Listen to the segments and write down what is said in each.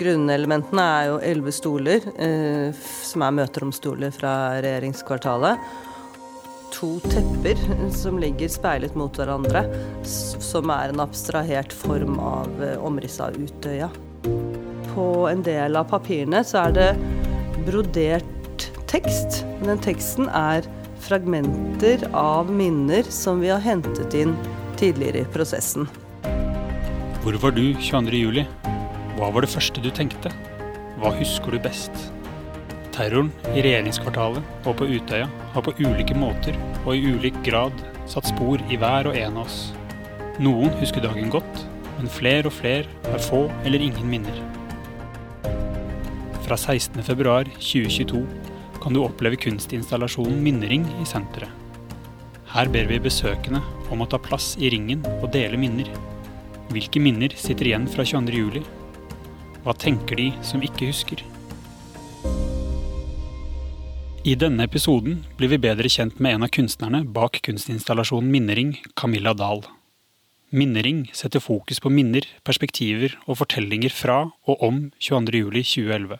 Grunnelementene er jo elleve stoler, eh, som er møteromstoler fra regjeringskvartalet. To tepper som ligger speilet mot hverandre, som er en abstrahert form av eh, omrisset av Utøya. På en del av papirene så er det brodert tekst. Den teksten er fragmenter av minner som vi har hentet inn tidligere i prosessen. Hvor var du 22. juli? Hva var det første du tenkte? Hva husker du best? Terroren i regjeringskvartalet og på Utøya har på ulike måter og i ulik grad satt spor i hver og en av oss. Noen husker dagen godt, men flere og flere har få eller ingen minner. Fra 16.2.2022 kan du oppleve kunstinstallasjonen Minnering i senteret. Her ber vi besøkende om å ta plass i ringen og dele minner. Hvilke minner sitter igjen fra 22.07? Hva tenker de som ikke husker? I denne episoden blir vi bedre kjent med en av kunstnerne bak kunstinstallasjonen Minnering, Camilla Dahl. Minnering setter fokus på minner, perspektiver og fortellinger fra og om 22.07.2011.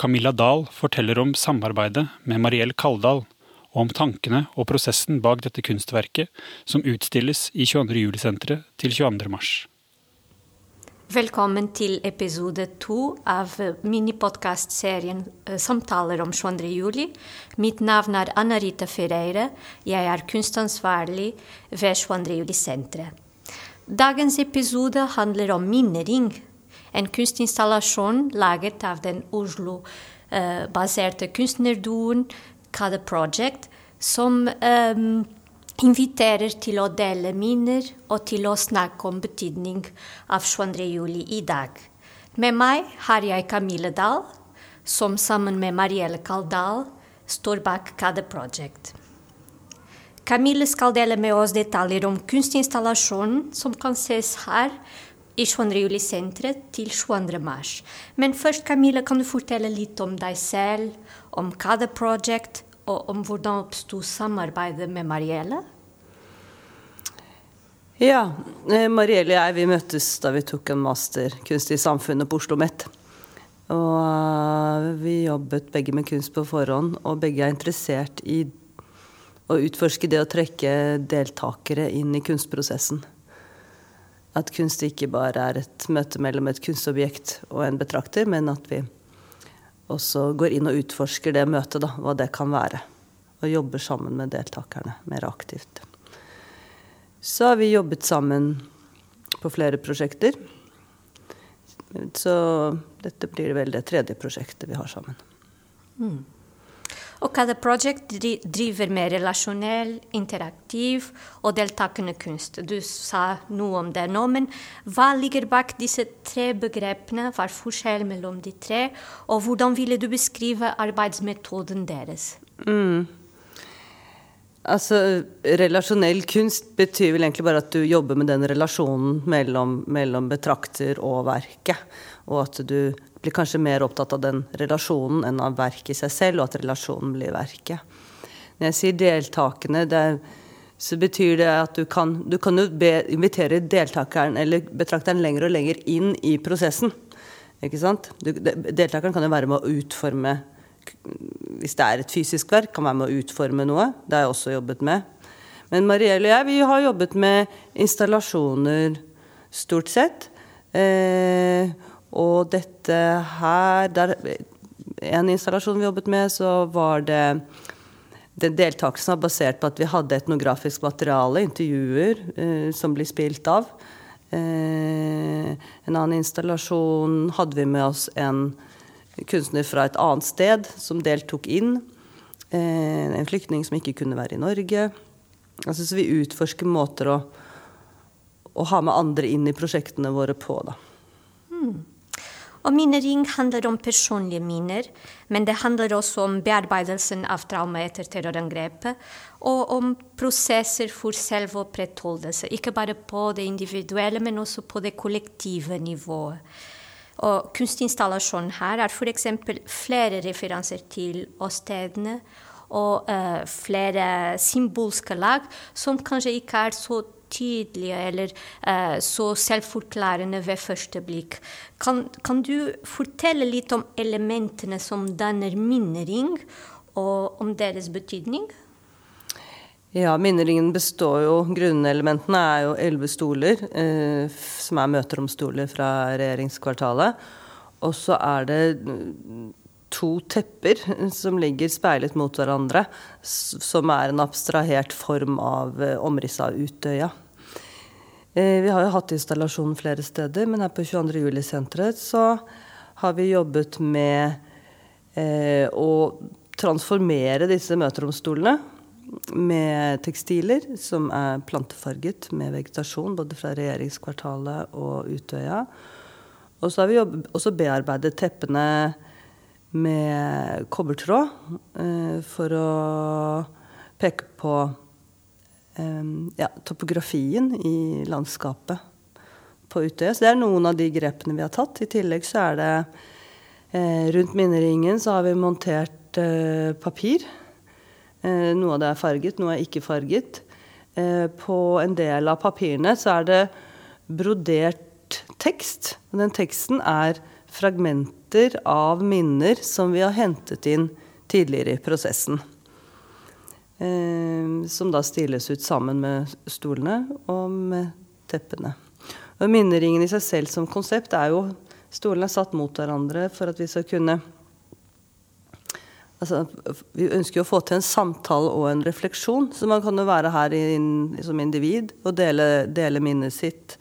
Camilla Dahl forteller om samarbeidet med Mariell Kaldal, og om tankene og prosessen bak dette kunstverket, som utstilles i 22. juli-senteret til 22. mars. Velkommen til episode to av minipodkastserien eh, Samtaler om 22. juli. Mitt navn er Anna Rita Ferreira. Jeg er kunstansvarlig ved 22. juli-senteret. Dagens episode handler om minnering. En kunstinstallasjon laget av den Oslo-baserte uh, kunstnerduoen Kada Project, som um, inviterer til å dele minner og til å snakke om betydning av 22. juli i dag. Med meg har jeg Camille Dahl, som sammen med Marielle Kaldal står bak Kada Project. Camille skal dele med oss detaljer om kunstinstallasjonen som kan ses her i 22. juli-senteret til 22. mars. Men først, Camille, kan du fortelle litt om deg selv, om Kada Project og om hvordan oppsto samarbeidet med Marielle? Ja, eh, Marielle og jeg vi møttes da vi tok en master kunst i samfunnet på Oslo OsloMet. Og eh, vi jobbet begge med kunst på forhånd, og begge er interessert i å utforske det å trekke deltakere inn i kunstprosessen. At kunst ikke bare er et møte mellom et kunstobjekt og en betrakter, men at vi også går inn og utforsker det møtet, da, hva det kan være. Og jobber sammen med deltakerne mer aktivt. Så har vi jobbet sammen på flere prosjekter. Så dette blir vel det tredje prosjektet vi har sammen. Mm. Og Kada Project driver med relasjonell, interaktiv og deltakende kunst. Du sa noe om det nå, men hva ligger bak disse tre begrepene? Hva er forskjellen mellom de tre? Og hvordan ville du beskrive arbeidsmetoden deres? Mm. Altså, Relasjonell kunst betyr vel egentlig bare at du jobber med den relasjonen mellom, mellom betrakter og verket. Og at du blir kanskje mer opptatt av den relasjonen enn av verket i seg selv, og at relasjonen blir verket. Når jeg sier deltakende, det, så betyr det at du kan, du kan be, invitere deltakeren eller betrakteren lenger og lenger inn i prosessen. Ikke sant? Du, deltakeren kan jo være med å utforme Hvis det er et fysisk verk, kan være med å utforme noe. Det har jeg også jobbet med. Men Marielle og jeg vi har jobbet med installasjoner stort sett. Eh, og dette her der, En installasjon vi jobbet med, så var det den deltakelsen var basert på at vi hadde etnografisk materiale, intervjuer, eh, som blir spilt av. Eh, en annen installasjon hadde vi med oss en kunstner fra et annet sted som deltok inn. Eh, en flyktning som ikke kunne være i Norge. Altså, så vi utforsker måter å, å ha med andre inn i prosjektene våre på. da. Hmm. Og minnering handler om personlige minner, men det handler også om bearbeidelsen av trauma etter terrorangrepet, og om prosesser for selvopprettholdelse, ikke bare på det individuelle, men også på det kollektive nivået. Og Kunstinstallasjonen her er f.eks. flere referanser til åstedene og uh, flere symbolske lag som kanskje ikke er så tydelige eller uh, så selvforklarende ved første blikk. Kan, kan, du fortelle litt om elementene som danner minnering, og om deres betydning? Ja, minneringen består jo Grunnelementene er jo elleve stoler, eh, som er møteromstoler fra regjeringskvartalet. Og så er det to tepper som ligger speilet mot hverandre, som er en abstrahert form av eh, omrisset av Utøya. Eh, vi har jo hatt installasjon flere steder, men her på 22. juli-senteret så har vi jobbet med eh, å transformere disse møteromstolene med tekstiler som er plantefarget med vegetasjon både fra regjeringskvartalet og Utøya. Og så har vi også bearbeidet teppene med kobbertråd eh, for å peke på eh, ja, topografien i landskapet på Utøya. Så det er noen av de grepene vi har tatt. I tillegg så er det eh, rundt minneringen så har vi montert papir. Eh, noe av det er farget, noe er ikke farget. Eh, på en del av papirene så er det brodert tekst. Og den teksten er fragmenter av minner som vi har hentet inn tidligere i prosessen. Eh, som da stilles ut sammen med stolene og med teppene. Og Minneringen i seg selv som konsept er jo Stolene er satt mot hverandre for at vi skal kunne altså, Vi ønsker jo å få til en samtale og en refleksjon. Så man kan jo være her in, som individ og dele, dele minnet sitt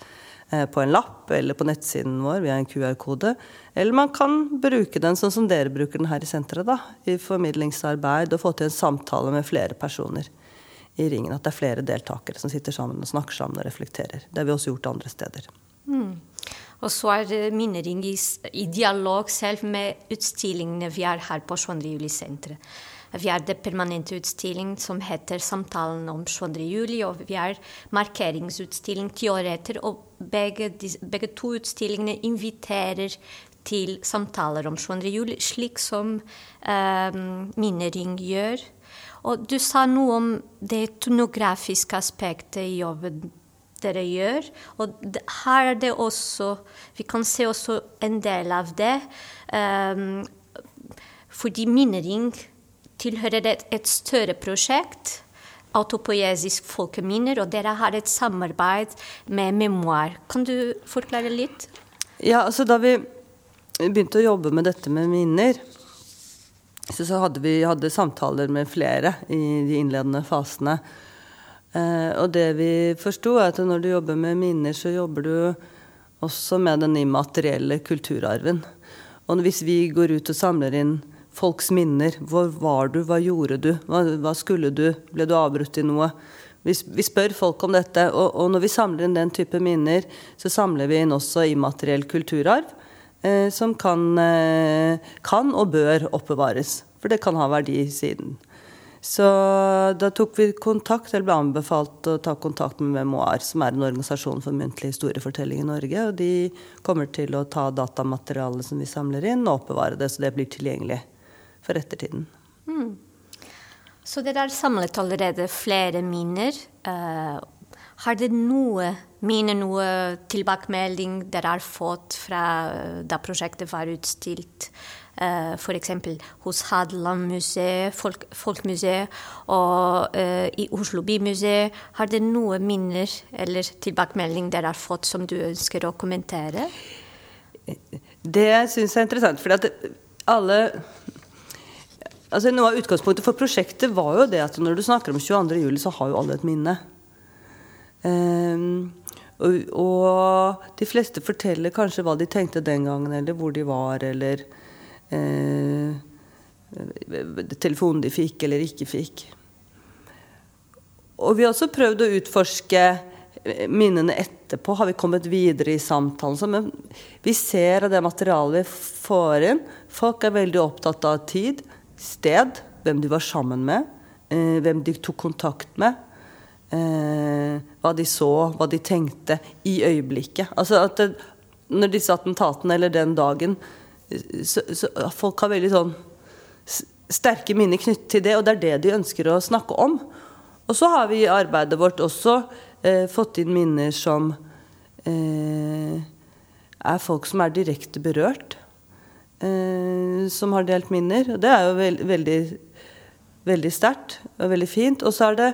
Eh, på en lapp eller på nettsiden vår via en QR-kode. Eller man kan bruke den sånn som dere bruker den her i senteret, da, i formidlingsarbeid og få til en samtale med flere personer i ringen. At det er flere deltakere som sitter sammen og snakker sammen og reflekterer. Det har vi også gjort andre steder. Mm. Og så er Minnering i, i dialog selv med utstillingene vi har her på 22. juli-senteret. Vi har det permanente utstilling som heter 'Samtalen om 22. juli', og vi har markeringsutstilling ti år etter. Og begge, begge to utstillingene inviterer til samtaler om 22. juli, slik som eh, Minnering gjør. Og du sa noe om det etnografiske aspektet i jobben dere gjør. Og her er det også Vi kan se også en del av det. Um, fordi Minnering tilhører et, et større prosjekt, autopoesisk folkeminner, og dere har et samarbeid med Memoar. Kan du forklare litt? Ja, altså Da vi begynte å jobbe med dette med minner, så, så hadde vi hadde samtaler med flere i de innledende fasene. Eh, og det vi forsto, er at når du jobber med minner, så jobber du også med den immaterielle kulturarven. Og hvis vi går ut og samler inn folks minner. Hvor var du, hva gjorde du, hva, hva skulle du, ble du avbrutt i noe? Vi, vi spør folk om dette, og, og, når vi samler inn den type minner, så samler vi inn også immateriell kulturarv, eh, som kan, eh, kan, og bør oppbevares. For det kan ha verdi siden. Så da tok vi kontakt, eller ble anbefalt å ta kontakt med Memoar, som er en organisasjon for muntlig historiefortelling i Norge. Og de kommer til å ta datamaterialet som vi samler inn, og oppbevare det, så det blir tilgjengelig for ettertiden. Mm. Så dere har samlet allerede flere minner. Uh, har dere noe minner, noe tilbakemelding dere har fått fra uh, da prosjektet var utstilt? Uh, eh, F.eks. hos Hadeland-museet, Folk, Folkmuseet og uh, i Oslo bymuseet. Har dere noen minner eller tilbakemelding dere har fått som du ønsker å kommentere? Det syns jeg er interessant. fordi at alle Altså, noe av utgangspunktet for prosjektet var jo det at når du snakker om 22. juli, så har jo alle et minne. Um, og, og, de fleste forteller kanskje hva de tenkte den gangen, eller hvor de var, eller telefonen de fikk eller ikke fikk. Og vi har også prøvd å utforske minnene etterpå. Har vi kommet videre i samtalen? Men vi ser av det materialet vi får inn. Folk er veldig opptatt av tid sted, hvem de var sammen med, eh, hvem de tok kontakt med. Eh, hva de så, hva de tenkte i øyeblikket. Altså at det, når disse attentatene eller den dagen så, så Folk har veldig sånn sterke minner knyttet til det, og det er det de ønsker å snakke om. Og så har vi i arbeidet vårt også eh, fått inn minner som eh, er folk som er direkte berørt, eh, som har delt minner. Og det er jo veld, veldig, veldig sterkt og veldig fint. Og så er det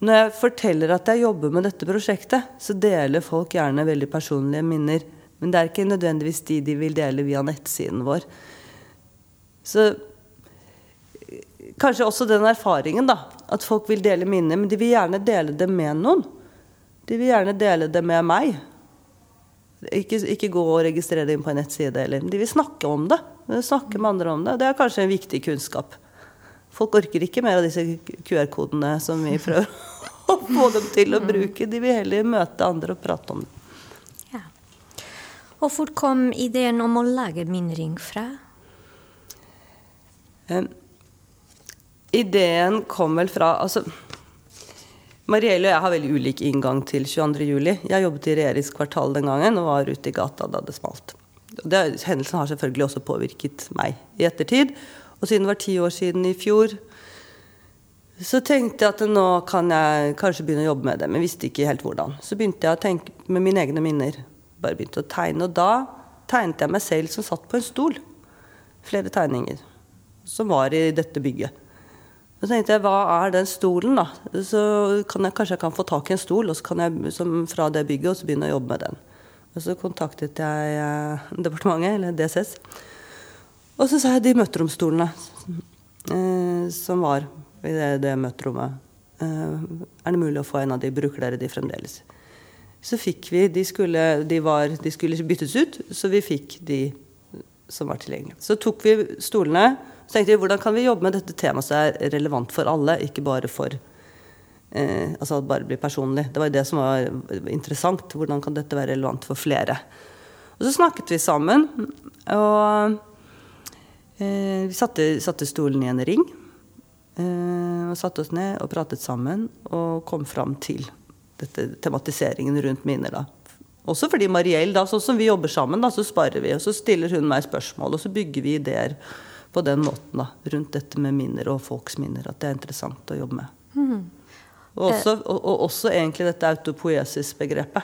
når jeg forteller at jeg jobber med dette prosjektet, så deler folk gjerne veldig personlige minner. Men det er ikke nødvendigvis de de vil dele via nettsiden vår. Så kanskje også den erfaringen, da. At folk vil dele minner, men de vil gjerne dele det med noen. De vil gjerne dele det med meg. Ikke, ikke gå og registrere det inn på en nettside. Eller. De vil snakke om det. De Snakke med andre om det. Det er kanskje en viktig kunnskap. Folk orker ikke mer av disse QR-kodene som vi prøver å få dem til å bruke. De vil heller møte andre og prate om det. Og hvor kom ideen om å lage minring fra? Um, ideen kom vel fra altså, Marielle og jeg har veldig ulik inngang til 22.07. Jeg jobbet i Regjeringskvartalet den gangen og var ute i gata da det smalt. Det, hendelsen har selvfølgelig også påvirket meg i ettertid. Og siden det var ti år siden i fjor, så tenkte jeg at nå kan jeg kanskje begynne å jobbe med det, men visste ikke helt hvordan. Så begynte jeg å tenke med mine egne minner. Bare begynte å tegne. Og da tegnet jeg meg selv som satt på en stol. Flere tegninger som var i dette bygget. Så tenkte jeg, hva er den stolen, da? Så kan jeg, kanskje jeg kan få tak i en stol og så kan jeg, som, fra det bygget og så begynne å jobbe med den. Og så kontaktet jeg eh, departementet, eller DSS. Og så sa jeg de møteromstolene eh, som var i det, det møterommet. Eh, er det mulig å få en av de? Bruker dere de fremdeles? Så fikk vi De skulle, de var, de skulle byttes ut, så vi fikk de som var tilgjengelige. Så tok vi stolene så tenkte vi hvordan kan vi jobbe med dette temaet som er relevant for alle, ikke bare for eh, Altså bare blir personlig. Det var jo det som var interessant. Hvordan kan dette være relevant for flere? Og så snakket vi sammen. Og eh, vi satte, satte, stolen i en ring. Eh, og satte oss ned og pratet sammen og kom fram til dette tematiseringen rundt minner. da. Også fordi Mariell, da, sånn som vi jobber sammen, da, så sparer vi. Og så stiller hun meg spørsmål, og så bygger vi ideer på den måten. da, Rundt dette med minner og folks minner. At det er interessant å jobbe med. Mm. Og, også, og, og, også, egentlig dette autopoesis-begrepet.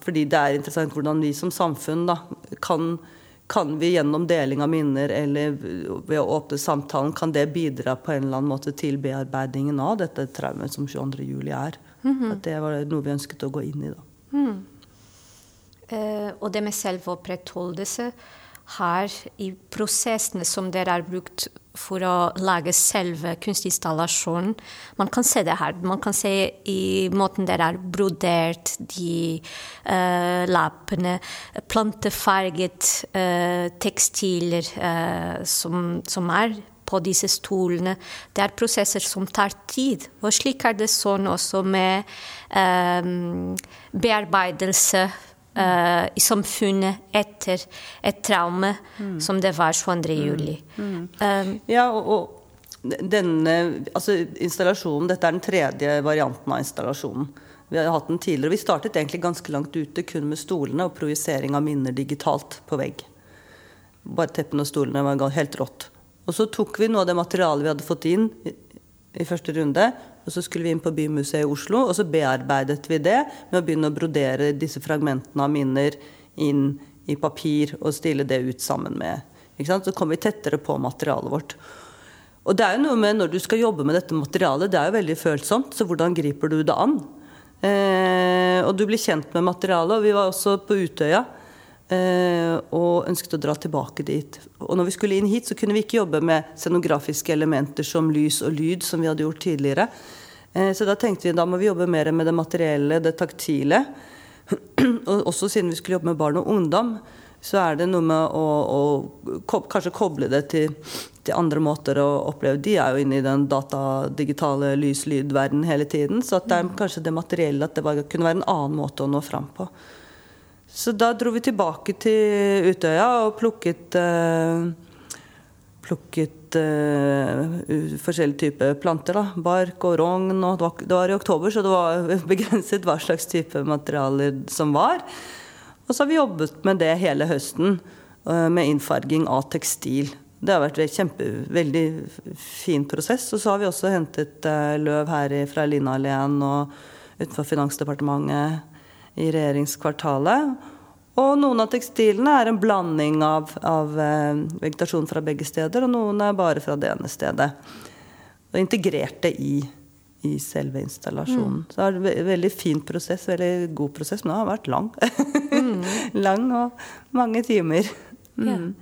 fordi det er interessant hvordan vi som samfunn da, kan, kan vi gjennom deling av minner eller ved å åpne samtalen, kan det bidra på en eller annen måte til bearbeidingen av dette traumet som 22. juli er? Mm -hmm. At det var noe vi ønsket å gå inn i. da. Mm. Eh, og det med selvopprettholdelse her i prosessene som dere har brukt for å lage selve kunstinstallasjonen. Man kan se det her. Man kan se i måten dere har brodert de uh, lappene, plantefarget uh, tekstiler uh, som, som, er på disse stolene. Det er prosesser som tar tid. Og slik er det sånn også med bearbeidelse uh, i samfunnet etter et traume mm. som det var 22. Mm. juli. Mm. Um, ja, og, og, denne altså installasjonen, Dette er den tredje varianten av installasjonen. Vi har hatt den tidligere. Vi startet egentlig ganske langt ute kun med stolene og projisering av minner digitalt på vegg. Bare teppene og stolene var helt rått. Og så tok vi noe av det materialet vi hadde fått inn i, i første runde, og så skulle vi inn på Bymuseet i Oslo, og så bearbeidet vi det med å begynne å brodere disse fragmentene av minner inn i papir og stille det ut sammen med. Så kom vi tettere på materialet vårt. Og det er jo noe med Når du skal jobbe med dette materialet, det er jo veldig følsomt, så hvordan griper du det an? Eh, og du blir kjent med materialet. Og vi var også på Utøya Eh, og ønsket å dra tilbake dit. Og når vi skulle inn hit, så kunne vi ikke jobbe med scenografiske elementer som lys og lyd, som vi hadde gjort tidligere. Eh, så da tenkte vi da må vi jobbe mer med det materielle, det taktile. Og også siden vi skulle jobbe med barn og ungdom, så er det noe med å, å kanskje koble det til, til, andre måter å oppleve. De er jo inne i den datadigitale lys-lyd-verden hele tiden. Så det er kanskje det materielle at det var, kunne være en annen måte å nå fram på. Så da dro vi tilbake til Utøya og plukket uh, plukket uh, forskjellige typer planter. da, Bark og rogn. og det var, det var, i oktober, så det var begrenset hva slags type materialer som var. Og så har vi jobbet med det hele høsten, uh, med innfarging av tekstil. det har vært en kjempe, veldig fin prosess. Og så har vi også hentet uh, løv her fra Linnaleen og utenfor Finansdepartementet i regjeringskvartalet. Og noen av tekstilene er en blanding av, av uh, vegetasjon fra begge steder, og noen er bare fra det ene stedet. Og integrerte i, i selve installasjonen. Mm. Så det er en veldig fin prosess, veldig god prosess, men den har vært lang. mm. lang og mange timer. Ja. Mm.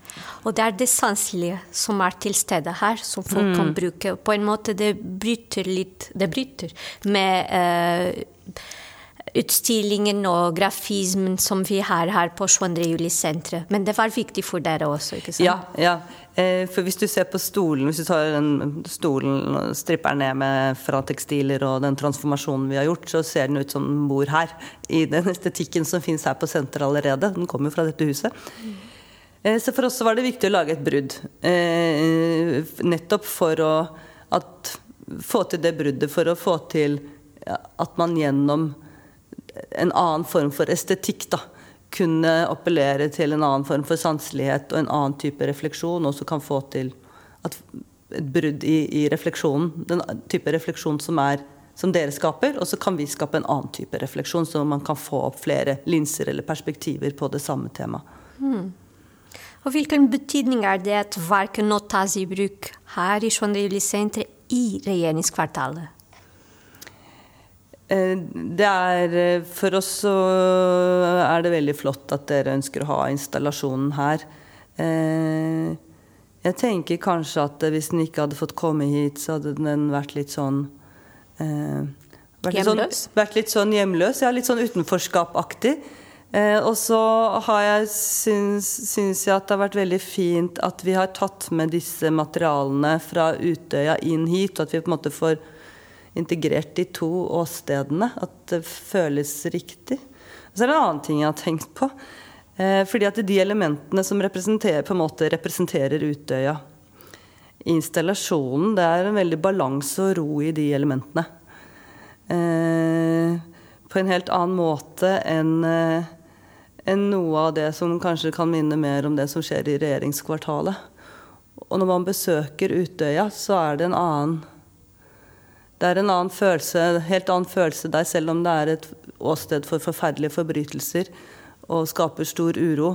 Og det er det sanselige som er til stede her, som folk mm. kan bruke. På en måte det bryter litt Det bryter med uh, utstillingen og grafismen som vi har her på 22. juli-senteret. Men det var viktig for dere også, ikke sant? Ja, ja. Eh, for hvis du ser på stolen, hvis du tar den stolen og stripper den ned med fra tekstiler og den transformasjonen vi har gjort, så ser den ut som den bor her. I den estetikken som fins her på senteret allerede. Den kommer jo fra dette huset. Eh, så for oss var det viktig å lage et brudd. Eh, nettopp for å at, få til det bruddet, for å få til at man gjennom en annen form for estetikk da, kunne appellere til en annen form for sanselighet og en annen type refleksjon, og så kan få til at, et brudd i, i, refleksjonen. Den type refleksjon som, er, som dere skaper, og så kan vi skape en annen type refleksjon, så man kan få opp flere linser eller perspektiver på det samme temaet. Mm. Og hvilken betydning er det at verken nå tas i bruk her i journalistsenteret i regjeringskvartalet? Eh, det er, eh, for oss så er det veldig flott at dere ønsker å ha installasjonen her. Eh, jeg tenker kanskje at hvis den ikke hadde fått komme hit, så hadde den vært litt sånn vært litt sånn- hjemløs? Sånn, vært litt sånn hjemløs, ja. Litt sånn utenforskapaktig. Eh, og så har jeg syns, syns jeg at det har vært veldig fint at vi har tatt med disse materialene fra Utøya inn hit, og at vi på en måte får integrert de to åstedene. At det føles riktig. Og så er det en annen ting jeg har tenkt på. Eh, fordi at de elementene som representerer, på en måte representerer Utøya installasjonen, det er en veldig balanse og ro i de elementene. Eh, på en helt annen måte enn eh, enn noe av det som kanskje kan minne mer om det som skjer i regjeringskvartalet. Og når man besøker Utøya, så er det en annen Det er en annen følelse, helt annen følelse der, selv om det er et åsted for forferdelige forbrytelser og skaper stor uro,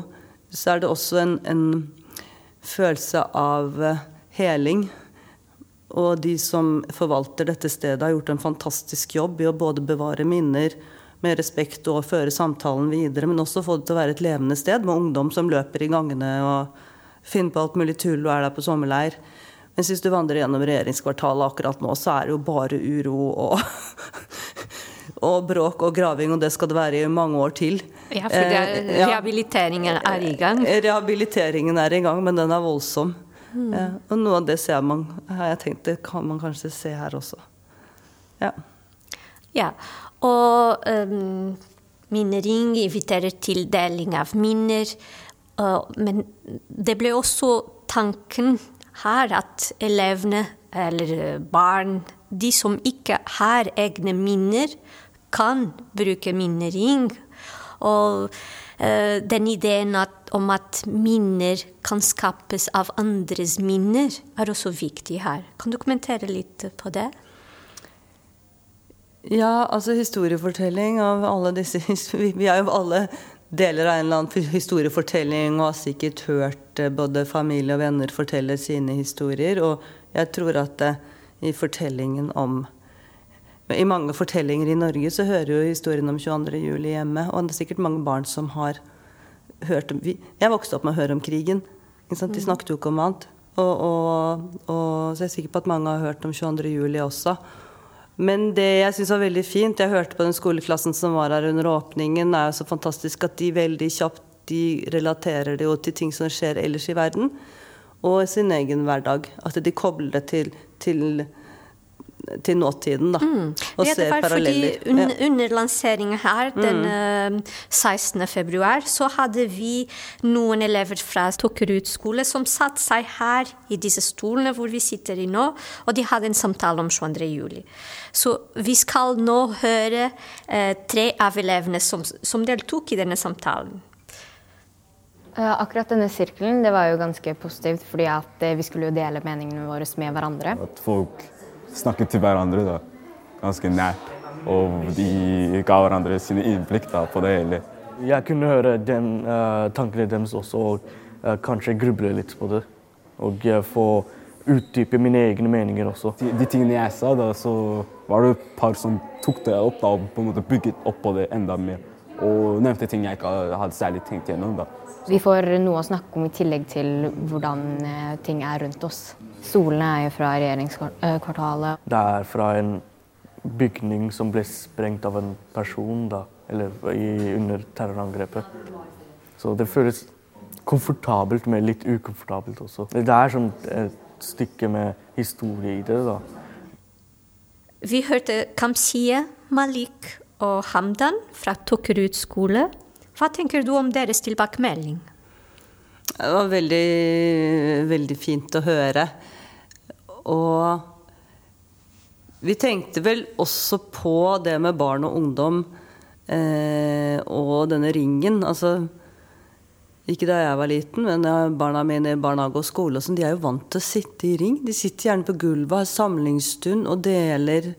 så er det også en, en følelse av eh, heling. Og de som forvalter dette stedet, har gjort en fantastisk jobb i å både bevare minner, med respekt og føre samtalen videre, men også få det til å være et levende sted med ungdom som løper i gangene og finner på alt mulig tull og er der på sommerleir. Mens hvis du vandrer gjennom regjeringskvartalet akkurat nå, så er det jo bare uro og, og bråk og graving, og det skal det være i mange år til. Ja, for det, eh, rehabiliteringen er i gang? Eh, rehabiliteringen er i gang, men den er voldsom. Mm. Ja, og noe av det ser man, har jeg tenkt, det kan man kanskje se her også. Ja. ja. Og um, Minnering inviterer til deling av minner. Uh, men det ble også tanken her at elevene, eller barn, de som ikke har egne minner, kan bruke minnering. Og uh, den ideen at, om at minner kan skapes av andres minner, er også viktig her. Kan du kommentere litt på det? Ja, altså historiefortelling av alle disse Vi er jo alle deler av en eller annen historiefortelling og har sikkert hørt eh, både familie og venner fortelle sine historier. Og jeg tror at det, i fortellingen om I mange fortellinger i Norge så hører jo historien om 22. juli hjemme. Og det er sikkert mange barn som har hørt om Jeg vokste opp med å høre om krigen. De mm. snakket jo ikke om annet. Og, og, og, så jeg er sikker på at mange har hørt om 22. juli også. Men det jeg syns var veldig fint, jeg hørte på den skoleklassen som var her under åpningen, er jo så fantastisk at de veldig kjapt de relaterer det jo til ting som skjer ellers i verden, og sin egen hverdag. At de kobler det til, til til nåtiden, da. Mm. Og ja, ser paralleller. Fordi un, under lanseringen her den mm. 16. Eh, februar, så hadde vi noen elever fra Tokkerud skole som satte seg her i disse stolene hvor vi sitter i nå, og de hadde en samtale om 22. juli. Så vi skal nå høre eh, tre av elevene som, som deltok i denne samtalen. Akkurat denne sirkelen det var jo ganske positivt, fordi at vi skulle jo dele meningene våre med hverandre. At folk snakket til hverandre da, ganske nært. Og de ga hverandre sine innblikk da, på det hele. Jeg kunne høre den, uh, tankene deres også, og uh, kanskje gruble litt på det. Og uh, få utdype mine egne meninger også. De, de, tingene jeg sa, da, så var det et par som tok det opp da, og på en måte bygget opp på det enda mer. Og nevnte ting jeg ikke hadde særlig tenkt gjennom. da. Vi får noe å snakke om i tillegg til hvordan ting er rundt oss. Stolene er jo fra regjeringskvartalet. Det er fra en bygning som ble sprengt av en person da, eller i, under terrorangrepet. Så det føles komfortabelt, men litt ukomfortabelt også. Det er sånn et stykke med historie i det. da. Vi hørte Kamsie, Malik og Hamdan fra Tokerud skole. Hva tenker du om deres tilbakemelding? Det var veldig, veldig fint å høre. Og vi tenkte vel også på det med barn og ungdom eh, og denne ringen. Altså ikke da jeg var liten, men barna mine i barnehage og skole og sånn, de er jo vant til å sitte i ring. De sitter gjerne på gulvet, har samlingsstund og deler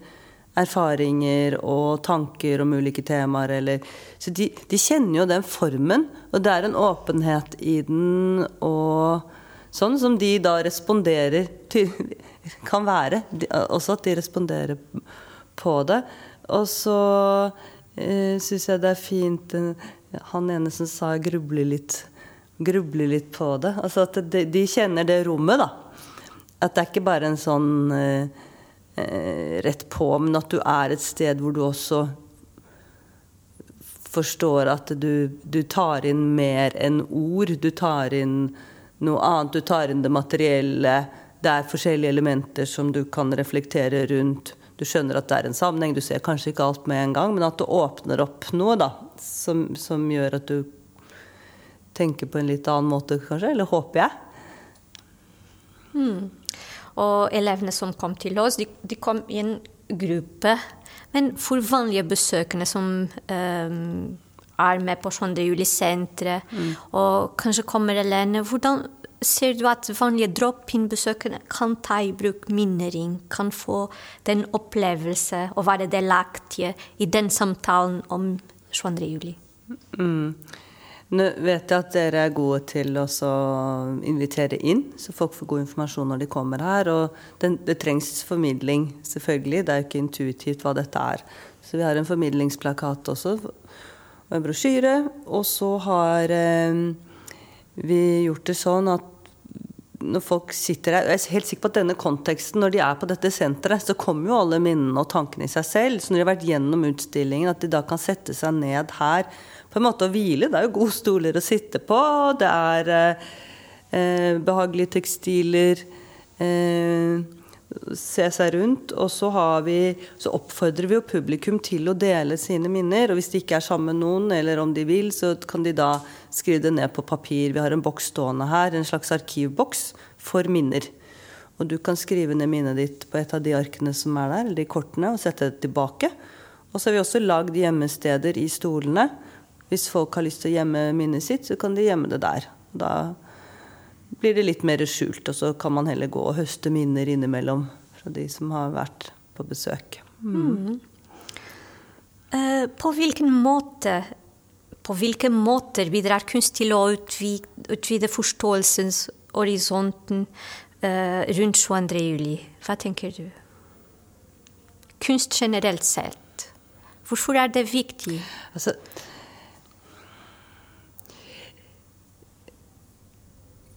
erfaringer og tanker om ulike temaer. Eller, så de, de, kjenner jo den formen, og det er en åpenhet i den. og Sånn som de da responderer til Kan være også at de responderer på det. Og så eh, syns jeg det er fint eh, Han ene som sa 'gruble litt, gruble litt på det'. Altså at de, de, kjenner det rommet, da. At det er ikke bare en sånn eh, rett på, men at du er et sted hvor du også forstår at du, du tar inn mer enn ord. Du tar inn noe annet. Du tar inn det materielle. Det er forskjellige elementer som du kan reflektere rundt. Du skjønner at det er en sammenheng. Du ser kanskje ikke alt med en gang, men at du åpner opp noe da, som, som gjør at du tenker på en litt annen måte, kanskje. Eller håper jeg. Hmm. Og elevene som kom til oss, de, de, kom i en gruppe. Men for vanlige besøkende som um, er med på 22. juli-senteret, mm. og kanskje kommer alene. Hvordan ser du at vanlige drop-in-besøkende kan ta i bruk minnering, kan få den opplevelse og være delaktige i den samtalen om 22. juli? Mm. Nå vet jeg at dere er gode til å invitere inn, så folk får god informasjon når de kommer her. Og det, det trengs formidling, selvfølgelig. Det er jo ikke intuitivt hva dette er. Så vi har en formidlingsplakat også og en brosjyre. Og så har eh, vi gjort det sånn at når folk sitter her Jeg er helt sikker på at denne konteksten, når de er på dette senteret, så kommer jo alle minnene og tankene i seg selv. Så når de har vært gjennom utstillingen, at de da kan sette seg ned her på en måte å hvile. Det er jo gode stoler å sitte på. Det er eh, eh behagelige tekstiler. Eh, se seg rundt. Og så, vi, så, oppfordrer vi jo publikum til å dele sine minner. Og hvis de ikke er sammen med noen, eller om de vil, så kan de da skrive det ned på papir. Vi har en boks stående her, en slags arkivboks for minner. Og du kan skrive ned minnet ditt på et av de arkene som er der, eller de kortene, og sette det tilbake. Og så har vi også lagd gjemmesteder i stolene. Hvis folk har lyst til å gjemme minnet sitt, så kan de gjemme det der. Da blir det litt mer skjult, og så kan man heller gå og høste minner innimellom fra de som har vært på besøk. Mm. Mm. Uh, på hvilken måte på hvilke måter bidrar kunst til å utvide, utvide forståelseshorisonten uh, rundt 22. juli? Hva tenker du? Kunst generelt sett. Hvorfor er det viktig? Altså,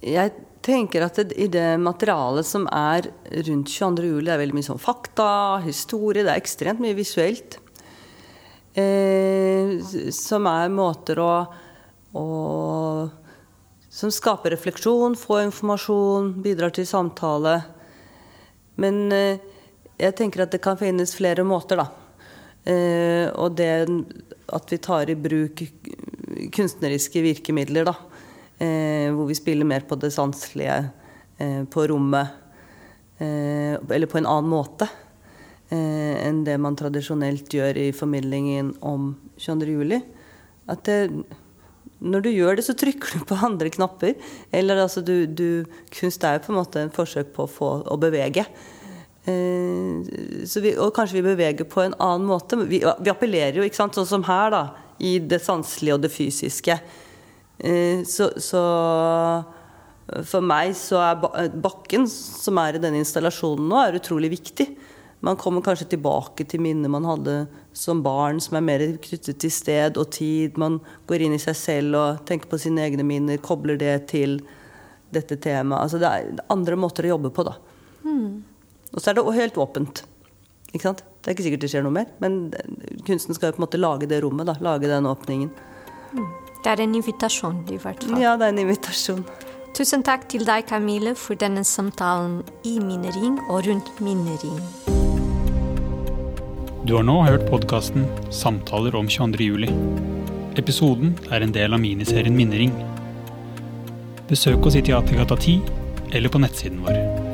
Jeg tenker at det, i det materialet som er rundt 22. juli, det er veldig mye sånn fakta, historie, det er ekstremt mye visuelt. Eh, som er måter å, å Som skaper refleksjon, får informasjon, bidrar til samtale. Men eh, jeg tenker at det kan finnes flere måter, da. Eh, og det at vi tar i bruk kunstneriske virkemidler, da hvor vi spiller mer på det sanselige, eh, på rommet. Eh, eller på en annen måte enn det man tradisjonelt gjør i formidlingen om 22. juli. At det, når du gjør det, så trykker du på andre knapper. Eller altså du, du Kunst er jo på en måte en forsøk på å få å bevege. Eh, vi, og kanskje vi beveger på en annen måte. Vi, vi, appellerer jo, ikke sant, sånn som her, da. I det sanselige og det fysiske. Eh, så, så, for meg så er bakken som er i denne installasjonen nå, er utrolig viktig. Man kommer kanskje tilbake til minner man hadde som barn, som er mer knyttet til sted og tid. Man går inn i seg selv og tenker på sine egne minner, kobler det til dette temaet. Altså det er andre måter å jobbe på, da. Mm. Og så er det helt åpent. Ikke sant? Det er ikke sikkert det skjer noe mer, men kunsten skal jo på en måte lage det rommet. da, Lage den åpningen. Mm. Det er en invitasjon, i hvert fall. Ja, det er en invitasjon. Tusen takk til deg, Camille, for denne samtalen i Minnering og rundt Minnering. Du har nå hørt podkasten 'Samtaler om 22. juli'. Episoden er en del av miniserien Minnering. Besøk oss i Teatergata 10 eller på nettsiden vår.